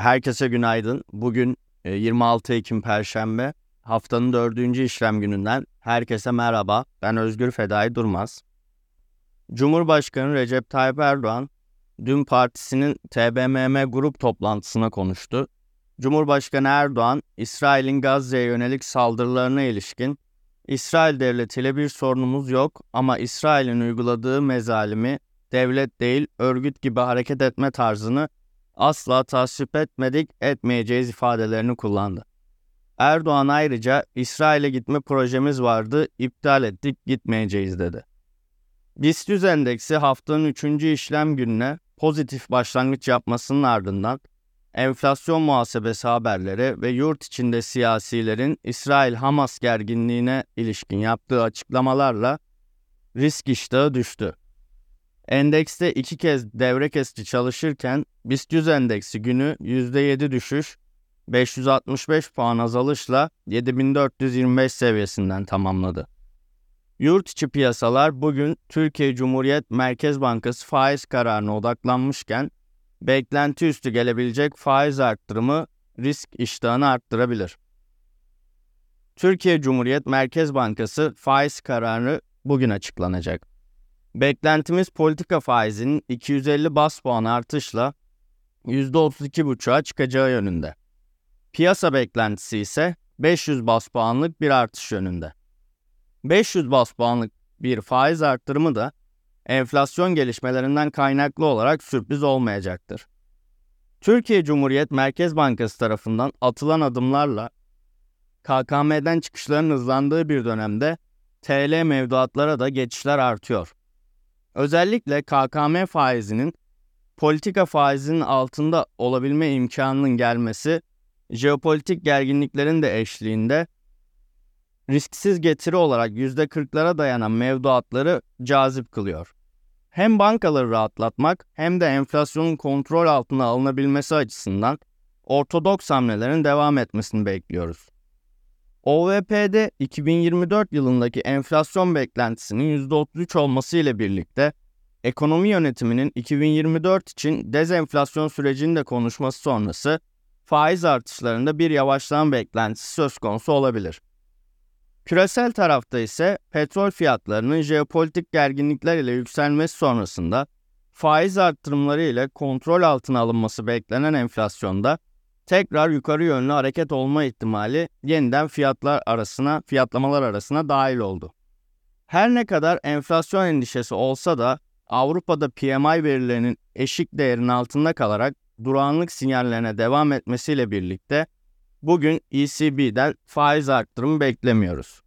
Herkese günaydın. Bugün 26 e, Ekim Perşembe. Haftanın dördüncü işlem gününden herkese merhaba. Ben Özgür Fedai Durmaz. Cumhurbaşkanı Recep Tayyip Erdoğan dün partisinin TBMM grup toplantısına konuştu. Cumhurbaşkanı Erdoğan, İsrail'in Gazze'ye yönelik saldırılarına ilişkin İsrail devletiyle bir sorunumuz yok ama İsrail'in uyguladığı mezalimi devlet değil örgüt gibi hareket etme tarzını asla tasvip etmedik, etmeyeceğiz ifadelerini kullandı. Erdoğan ayrıca İsrail'e gitme projemiz vardı, iptal ettik, gitmeyeceğiz dedi. BIST 100 endeksi haftanın 3. işlem gününe pozitif başlangıç yapmasının ardından enflasyon muhasebesi haberleri ve yurt içinde siyasilerin İsrail-Hamas gerginliğine ilişkin yaptığı açıklamalarla risk iştahı düştü. Endekste iki kez devre kesici çalışırken BIST 100 endeksi günü %7 düşüş, 565 puan azalışla 7425 seviyesinden tamamladı. Yurt içi piyasalar bugün Türkiye Cumhuriyet Merkez Bankası faiz kararına odaklanmışken beklenti üstü gelebilecek faiz arttırımı risk iştahını arttırabilir. Türkiye Cumhuriyet Merkez Bankası faiz kararı bugün açıklanacak. Beklentimiz politika faizinin 250 bas puan artışla %32,5'a çıkacağı yönünde. Piyasa beklentisi ise 500 bas puanlık bir artış yönünde. 500 bas puanlık bir faiz arttırımı da enflasyon gelişmelerinden kaynaklı olarak sürpriz olmayacaktır. Türkiye Cumhuriyet Merkez Bankası tarafından atılan adımlarla KKM'den çıkışların hızlandığı bir dönemde TL mevduatlara da geçişler artıyor. Özellikle KKM faizinin politika faizinin altında olabilme imkanının gelmesi jeopolitik gerginliklerin de eşliğinde risksiz getiri olarak %40'lara dayanan mevduatları cazip kılıyor. Hem bankaları rahatlatmak hem de enflasyonun kontrol altına alınabilmesi açısından ortodoks hamlelerin devam etmesini bekliyoruz. OVP'de 2024 yılındaki enflasyon beklentisinin %33 olması ile birlikte ekonomi yönetiminin 2024 için dezenflasyon sürecini de konuşması sonrası faiz artışlarında bir yavaşlama beklentisi söz konusu olabilir. Küresel tarafta ise petrol fiyatlarının jeopolitik gerginlikler ile yükselmesi sonrasında faiz arttırımları ile kontrol altına alınması beklenen enflasyonda tekrar yukarı yönlü hareket olma ihtimali yeniden fiyatlar arasına, fiyatlamalar arasına dahil oldu. Her ne kadar enflasyon endişesi olsa da Avrupa'da PMI verilerinin eşik değerinin altında kalarak durağanlık sinyallerine devam etmesiyle birlikte bugün ECB'den faiz arttırımı beklemiyoruz.